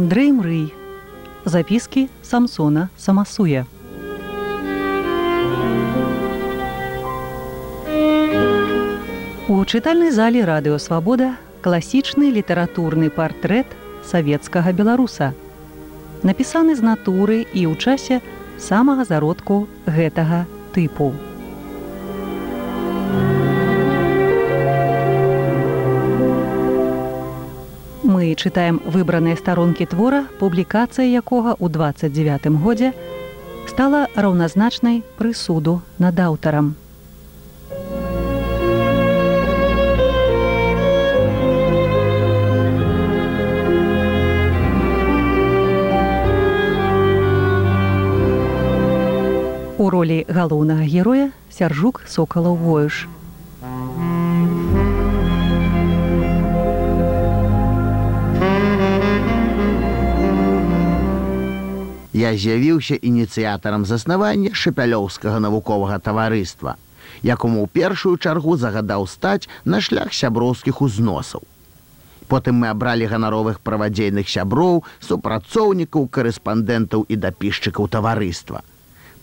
Андрэй Мрый. Запіскі Самсона Самасуя. У чытальнай зале радыёвабода класічны літаратурны партрэт савецкага беларуса. Напісаны з натуры і ў часе самага зародку гэтага тыпу. Мы чытаем выбраныя старонкі твора, публікацыя якога ў 29 годзе стала раўназначнай прысуду над аўтарам. У ролі галоўнага героя сяржук сокалаў воюш. Я з'явіўся ініцыятарам заснавання шапялёўскага навуковага таварыства, якому ў першую чаргу загадаў стаць на шлях сяброўскіх узносаў. Потым мы абралі ганаровых правадзейных сяброў, супрацоўнікаў, карэспандэнтаў і дапісчыкаў таварыства.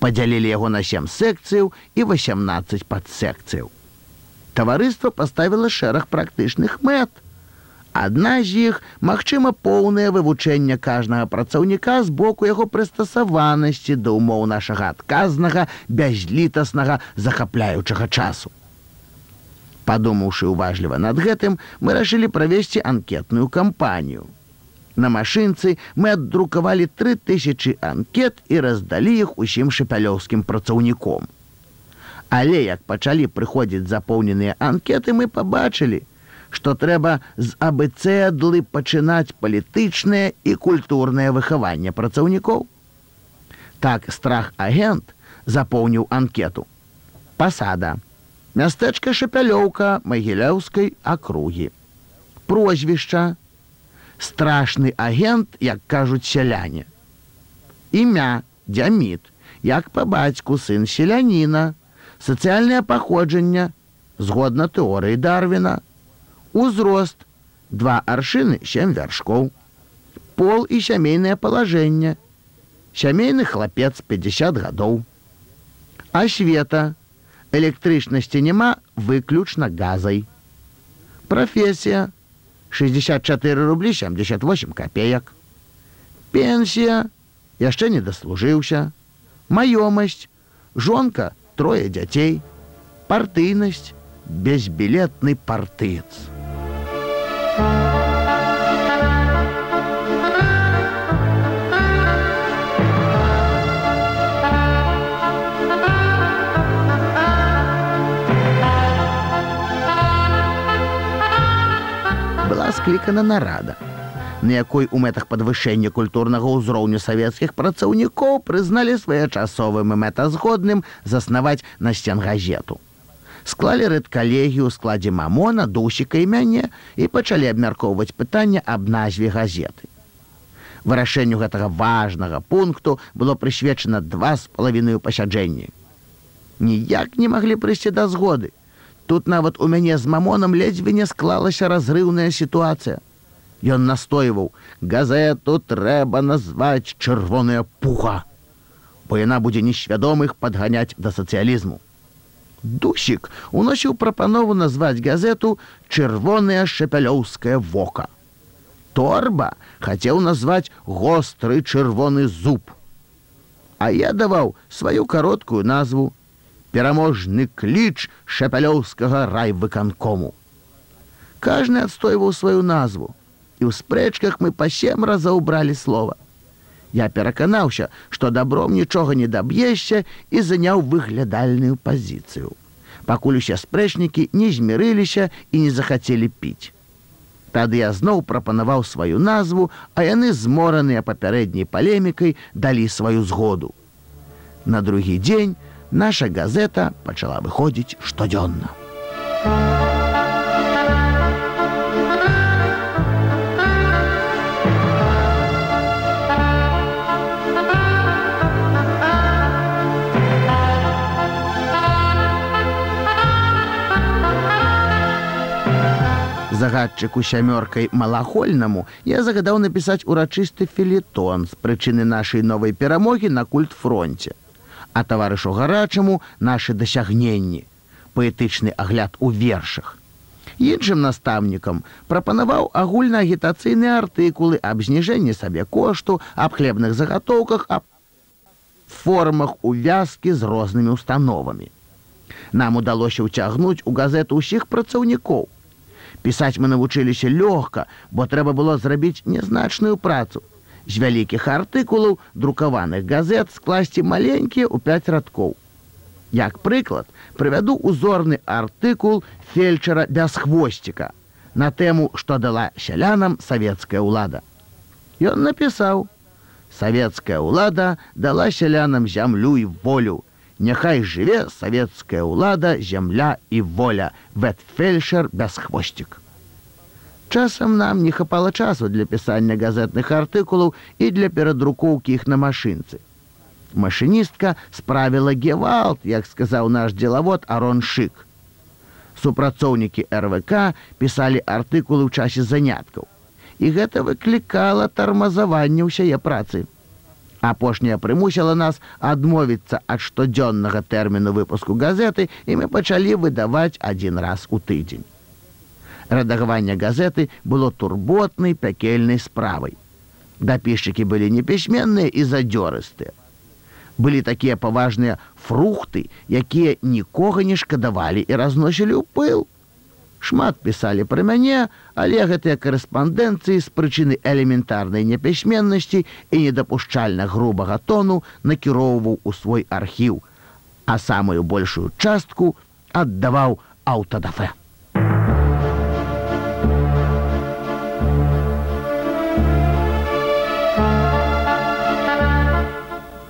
Падзялілі яго на сем секцыяў і 18 падсекцыяў. Таварыства паставіла шэраг практычных мэт, Адна з іх магчыма поўнае вывучэнне кажнага працаўніка з боку яго прыстасаванасці да ўмоў нашага адказнага бязлітаснага захапляючага часу. Падумаўшы уважліва над гэтым, мы рашылі правесці анкетную кампанію. На машынцы мы аддрукавалі тры тысячи анкет і раздалі іх усім шапялёўскім працаўніком. Але як пачалі прыходзіць запоўненыя анкеты, мы пабачылі, што трэба з абцэдлы пачынаць палітычнае і культурнае выхаванне працаўнікоў. Так страх агент запоўніў анкету. Пасада. Мястэчка шапялёўка магіляўскай акругі. Прозвішча. Страшны агент, як кажуць сяляне. Імя дзяміт, як па бацьку сын селяніна, сацыяльнае паходжанне, згодна тэорыі Дарвіна, узрост два аршыны сем вяршкоў пол і сямейнае палажэнне сямейны хлапец 50 гадоў. Асвета электрычнасці няма выключна газай. Прафесія 64 рублі 78 копеек. Пенсія яшчэ не даслужыўся. Маёмасць жонка трое дзяцей. Партыйнасць безбілетны партыец склікана нарада на якой у мэтах падвышэння культурнага ўзроўню савецкіх працаўнікоў прызналі своечасовым і мэтазгодным заснаваць на сцен газету склалі рэдкалегію ў складзе мамона дусіка і мяне і пачалі абмяркоўваць пытанне аб назве газеты. Вырашэнню гэтага важнага пункту было прысвечана два з палавінаю пасяджэнні. Ніяк не маглі прыйсці да згоды тут нават у мяне з мамонам ледзьве не склалася разрыўная сітуацыя Ён настойваў газету трэба назваць чырвоная пуха бо яна будзе несвядомых падганяць да сацыялізму Дусік уносіў прапанову назваць газету чырвонае шапялёўскае вока. Торба хацеў назваць гостры чырвоны зуб. А я даваў сваю кароткую назву пераможны кліч шапялёўскага райвыканкому. Кажны адстойваў сваю назву, і ў спрэчках мы па сем разоў бралі слова. Я пераканаўся, што добром нічога не даб'ешся і заняў выглядальную пазіцыю. Пакуль усе спрэчнікі не змірыліся і не захацелі піць. Тады я зноў прапанаваў сваю назву, а яны змораныя папярэдняй палемікай далі сваю згоду. На другі дзень наша газета пачала выходзіць штодзённа. загадчыку сямёркай малахольнаму я загадаў напісаць урачысты філетон з прычыны нашай новай перамогі на культ фронте, а таварышу гарачаму нашы дасягненні, паэтычны агляд у вершах. Іншым настаўнікам прапанаваў агульнаагітацыйныя артыкулы аб зніжэнні сабе кошту, аб хлебных загатоўках, аб формах увязкі з рознымі установамі. Нам удалося ўцягнуць у газету ўсіх працаўнікоў. Пісаць мы навучыліся лёгка, бо трэба было зрабіць нязначную працу. З вялікіх артыкулаў друкаваных газет скласці маленькія ў пяць радкоў. Як прыклад, прывяду узорны артыкул фельчара без хвосціка на тэму, што дала сялянам савецкая ўлада. Ён напісаў: Савецкая ўлада дала сялянам зямлю і волю. Няхай жыве савецкая ўлада, зямля і воля, вэтфельшер без хвосцік. Часам нам не хапала часу для пісання газетных артыкулаў і для перадрукоўкі іх на машынцы. Машыністка справіла гевалт, як сказаў наш дзелавод Арон Шык. Супрацоўнікі РВК пісалі артыкулы ў часе заняткаў і гэта выклікала тармазаванне ўсяе працы. Апошняя прымусіла нас адмовіцца ад штодзённага тэрміну выпуску газеты і мы пачалі выдаваць адзін раз у тыдзень. Рэдагаванне газеты было турботнай пякельнай справай. Дапішчыкі былі непісьменныя і задзёрыстыя. Былі такія паважныя фрукты, якія нікога не шкадавалі і разносілі ў пыл шмат пісалі пра мяне, але гэтыя карэспандэнцыі з прычыны элементарнай непісьменнасці і недапушчальна грубага тону накіроўваў у свой архіў, а самую большую частку аддаваў аўтадафе.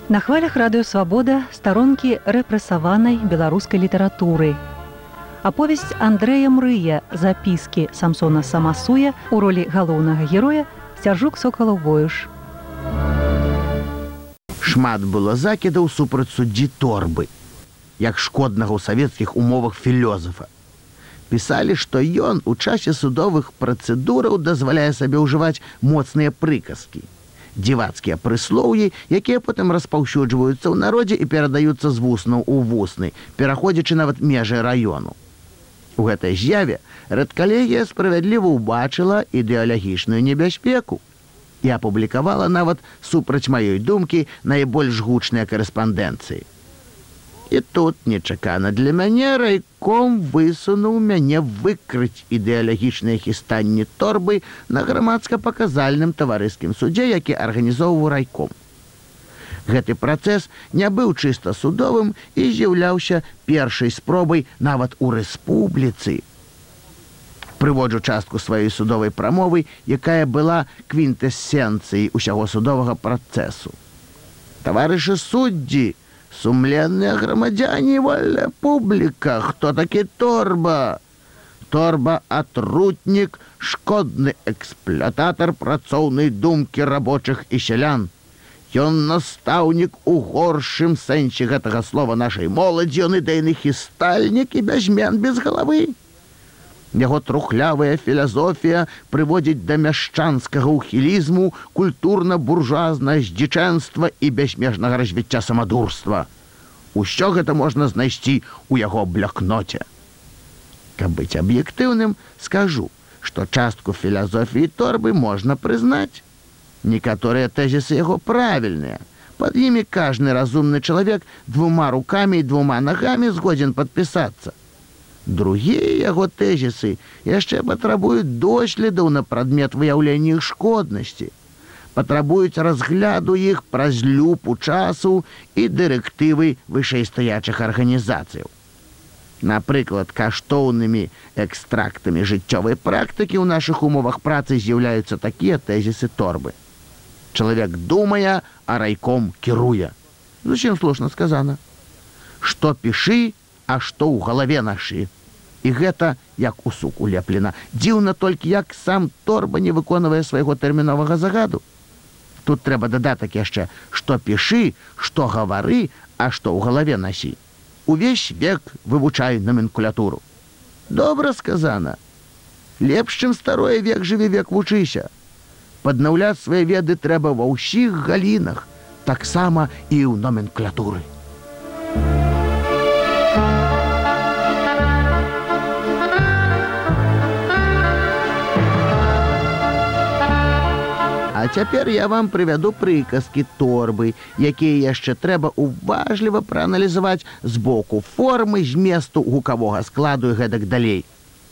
На хвалях радыёвабода старонкі рэпрэсаванай беларускай літаратуры аповесць Андрэя Мрыя запіскі Самсона Самасуя у ролі галоўнага героя сцяжук сокалаўвоюш. Шмат было закідаў супраць суддзі торбы, як шкоднага ў савецкіх умовах філёзафа. Пісалі, што ён у часе судовых працэдураў дазваляе сабе ўжываць моцныя прыказкі. Дзівацкія прыслоўі, якія потым распаўсюджваюцца ў народзе і перадаюцца з вуснаў у вусны, пераходзячы нават межы раёну. У гэтай з'яве рэдкалегія справядліва ўбачыла ідэалагічную небяспеку і апублікавала нават супраць маёй думкі найбольш гучныя карэспандэнцыі. І тут нечакана для мяне райком высунуў мяне выкрыць ідэалагічныя хістанні торбы на грамадска-паказальным таварыскім суддзе, які арганізоўваў райком гэты працэс не быў чыста судовым і з'яўляўся першай спробай нават у рэспубліцы. Прыводжу частку сваёй судовай прамовы, якая была квінтэсенцыяй усяго судовага працэсу. Таварышы суддзі, сумленныя грамадзяне вольная публіка, хто такі торба? Торба атрутнік, шкодны эксплятатар працоўнай думкі рабочых і сялян. Ён настаўнік у горшым сэнсе гэтага слова нашай моладзі ён ідэйны хістальнік і бязмен без галавы. Яго трухлявая філасофія прыводзіць да мяшчанскага ухілізму, культурна-буржуазна здзічэнства і бязмежнага развіцця самадурства. Усё гэта можна знайсці ў яго блякноце. Каб быць аб'ектыўным, скажу, што частку філасофіі торбы можна прызнаць. Некаторыя тэзісы яго правільныя. Пад імі кожны разумны чалавек двума рукамі і двума нагамі згодзін падпісацца. Другія яго тэзісы яшчэ патрабуюць доследаў на прадмет выяўлення іх шкоднасці. Патрабуюць разгляду іх праз люпу часу і дырэктывы вышэйстаячых арганізацыяў. Напрыклад, каштоўнымі экстрактамі жыццёвай практыкі ў нашых умовах працы з'яўляюцца такія тэзісы торбы чалавек думае а райком кіруе зусім слушна сказана что пішы а што ў галаве нашы і гэта як у сук улеплена дзіўна толькі як сам торба не выконвае свайго тэрміновага загаду тут трэба дадатак яшчэ што пішы што гавары а што ў галаве насі увесь век вывучай номенклятуру добра сказана Лепш, чым старое век жыве век вучыся. Паднаўляць свае веды трэба ва ўсіх галінах, таксама і ў номенклатуры. А цяпер я вам прывяду прыказкі торбы, якія яшчэ трэба уважліва прааналізаваць з боку формы зместу гукавога складу і гэтак далей,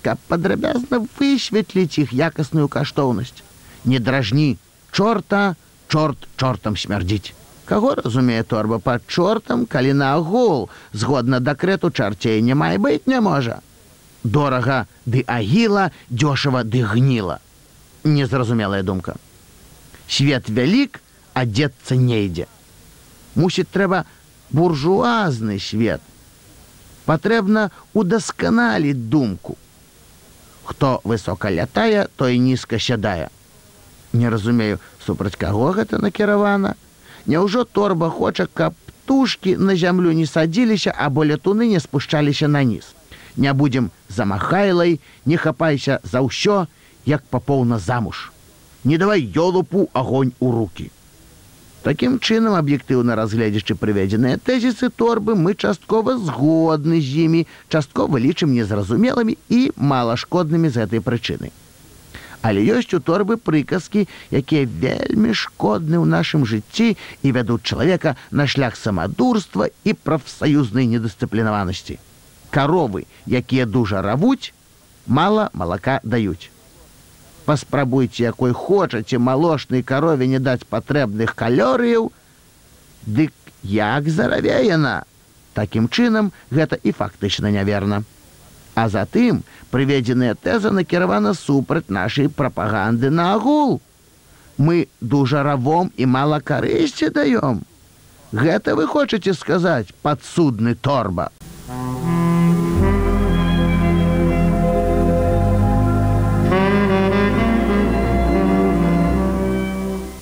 каб падрабязна высветліць іх якасную каштоўнасць. Не дражні, чорта, чорт чортам смярдзіць. Каго разумее торба пад чортам, калі на агул, згодна дэкрэту чарцей не мае быць не можа. Дорага ды агіла, дзёшава ды гніла. Незразумелая думка свет вялік адзецца нейдзе мусіць трэба буржуазны свет. Патрэбна удасканаліць думку. Хто высока лятае той нізка сядае. Не разумею супраць каго гэта накіравана. Няўжо торба хоча каб птушки на зямлю не садзіліся або летуны не спушчаліся на ніз не будзем замахайлай не хапайся за ўсё як папоўна замуж не давай ёлупу огонь у руки. Такім чынам, аб'ектыўна разгледзячы прыведзеныя тэзісы торбы, мы часткова згодны з імі, часткова лічым незразумелымі і малашкоднымі з гэтай прычыны. Але ёсць у торбы прыказкі, якія вельмі шкодны ў нашым жыцці і вядуць чалавека на шлях самадурства і прафсаюзнай недысцыплінаванасці. Каровы, якія дужа равуць, мала малака даюць паспрабуйце якой хочаце малочнай карове не даць патрэбных калорыяў дык як зараве яна такім чынам гэта і фактычна няверна. А затым прыведзеная тэза накіравана супраць нашай прапаганды на агул. Мы дужа равом і мала карысці даём. Гэта вы хочаце сказаць падсудны торба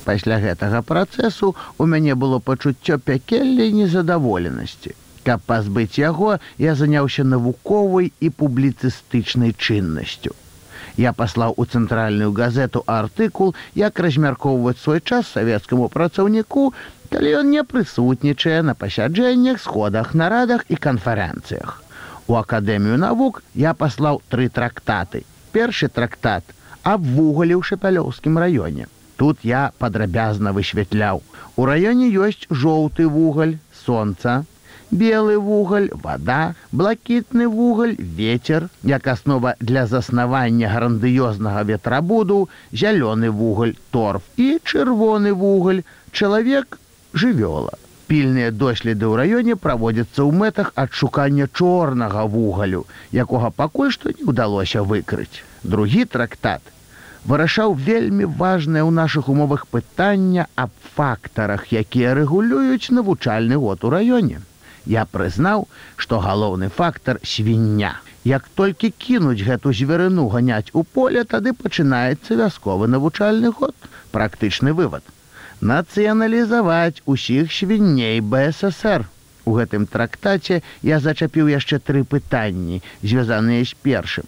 пасля гэтага працэсу у мяне было пачуццё пякелля незадаволенасці. Каб пазбыць яго, я заняўся навуковай і публіцыстычнай чыннасцю. Я паслаў у цэнтральную газету артыкул, як размяркоўваць свой час савецкаму працаўніку, калі ён не прысутнічае на пасяджэннях, сходах, нарадах і канферэнцыях. У акадэмію навук я паслаў тры трактаты. Першы трактат аб вугалі ў шапялёўскім раёне. Тут я падрабязна высвятляў. У раёне ёсць жоўты вугаль, сонца, белы вугаль, вода, блакітны вугаль, ветер, як аснова для заснавання грандыёзнага ветрабуду, зялёны вугаль, торф і чырвоны вугаль, чалавек жывёла. Пільныя доследы ў раёне праводзяцца ў мэтах адшукання чорнага вугалю, якога пакуль што не ўдалося выкрыць. Другі трактат вырашаў вельмі важнае ў нашых умовах пытання аб фактарах, якія рэгулююць навучальны год у раёне. Я прызнаў, што галоўны фактар свіння. Як толькі кінуць гэту зверыну ганяць у поле, тады пачынаецца вясковы навучальны год. Практычны вывад. Нацыяналізаваць усіх свінней БССР. У гэтым трактаце я зачапіў яшчэ тры пытанні, звязаныя з першым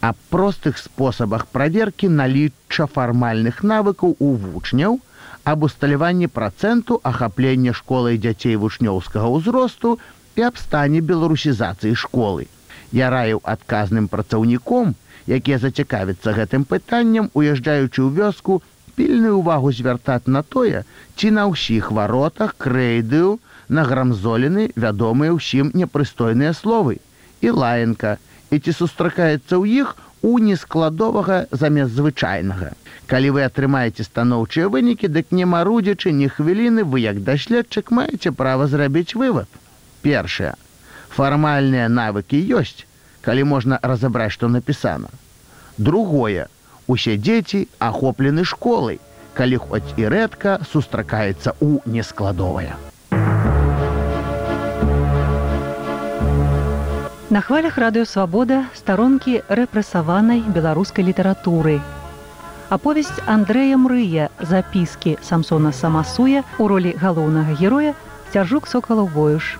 аб простых спосабах праверкі налічча фармальных навыкаў у вучняў, аб усталяванні працэнту ахаплення школай дзяцей вучнёўскага ўзросту і аб стане беларусізацыі школы. Я раіў адказным працаўніком, якія зацікавяцца гэтым пытанням, уязджаючы ў вёску, пільную ўвагу звяртаць на тое, ці на ўсіх варотах крэйдыю на грамзоліны вядомыя ўсім непрыстойныя словы. І лаенка, і ці сустракаецца ў іх у нескладовага замест звычайнага. Калі вы атрымаеце станоўчыя вынікі, дык не марудзячы ні хвіліны вы як даследчык маеце права зрабіць вывад. Першае. Фармальныя навыкі ёсць, калі можна разабраць, што напісана. Другое. Усе дзеці ахоплены школай, калі хоць і рэдка сустракаецца ў нескладовая. На хвалях радыёвабода старонкі рэпрэсаванай беларускай літаратуры. Аповесць Андрэя Мрыя запіскі Самсона Самасуя у ролі галоўнага героя цяжук сокалаў воюш.